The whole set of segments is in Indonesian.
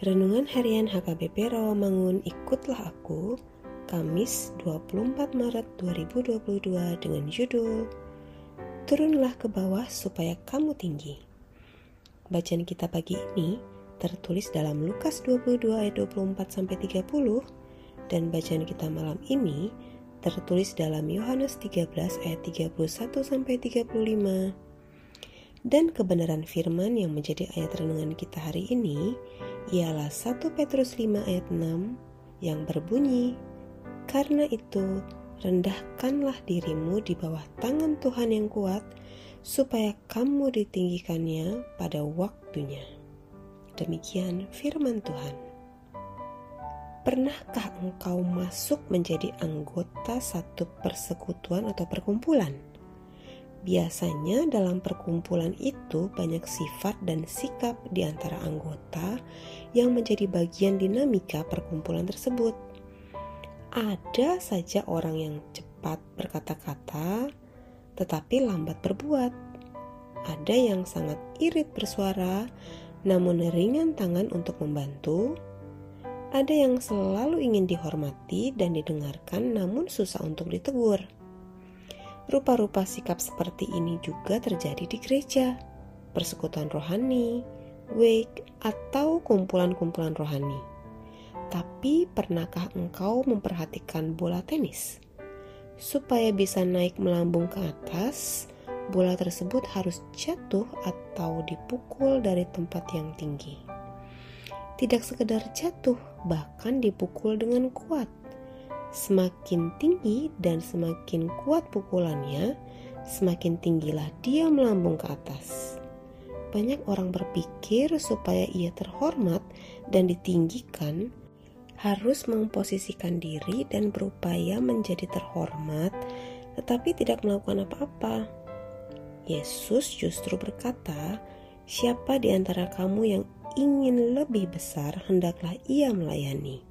Renungan Harian HKBP Rawamangun Ikutlah Aku Kamis 24 Maret 2022 dengan judul Turunlah ke bawah supaya kamu tinggi. Bacaan kita pagi ini tertulis dalam Lukas 22 ayat 24 sampai 30 dan bacaan kita malam ini tertulis dalam Yohanes 13 ayat 31 sampai 35 dan kebenaran firman yang menjadi ayat renungan kita hari ini ialah 1 Petrus 5 ayat 6 yang berbunyi, Karena itu, rendahkanlah dirimu di bawah tangan Tuhan yang kuat, supaya kamu ditinggikannya pada waktunya. Demikian firman Tuhan. Pernahkah engkau masuk menjadi anggota satu persekutuan atau perkumpulan? Biasanya dalam perkumpulan itu banyak sifat dan sikap di antara anggota yang menjadi bagian dinamika perkumpulan tersebut. Ada saja orang yang cepat berkata-kata tetapi lambat berbuat. Ada yang sangat irit bersuara namun ringan tangan untuk membantu. Ada yang selalu ingin dihormati dan didengarkan namun susah untuk ditegur Rupa-rupa sikap seperti ini juga terjadi di gereja, persekutuan rohani, wake, atau kumpulan-kumpulan rohani. Tapi pernahkah engkau memperhatikan bola tenis? Supaya bisa naik melambung ke atas, bola tersebut harus jatuh atau dipukul dari tempat yang tinggi. Tidak sekedar jatuh, bahkan dipukul dengan kuat Semakin tinggi dan semakin kuat pukulannya, semakin tinggilah dia melambung ke atas. Banyak orang berpikir supaya ia terhormat dan ditinggikan, harus memposisikan diri dan berupaya menjadi terhormat, tetapi tidak melakukan apa-apa. Yesus justru berkata, "Siapa di antara kamu yang ingin lebih besar, hendaklah ia melayani."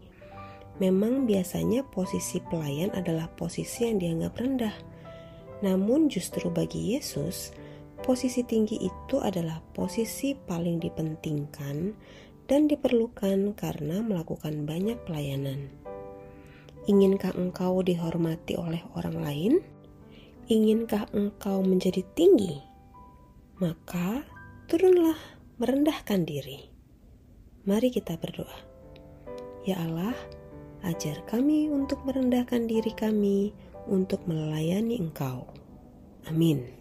Memang biasanya posisi pelayan adalah posisi yang dianggap rendah. Namun justru bagi Yesus, posisi tinggi itu adalah posisi paling dipentingkan dan diperlukan karena melakukan banyak pelayanan. Inginkah engkau dihormati oleh orang lain? Inginkah engkau menjadi tinggi? Maka turunlah merendahkan diri. Mari kita berdoa. Ya Allah, Ajar kami untuk merendahkan diri kami untuk melayani Engkau. Amin.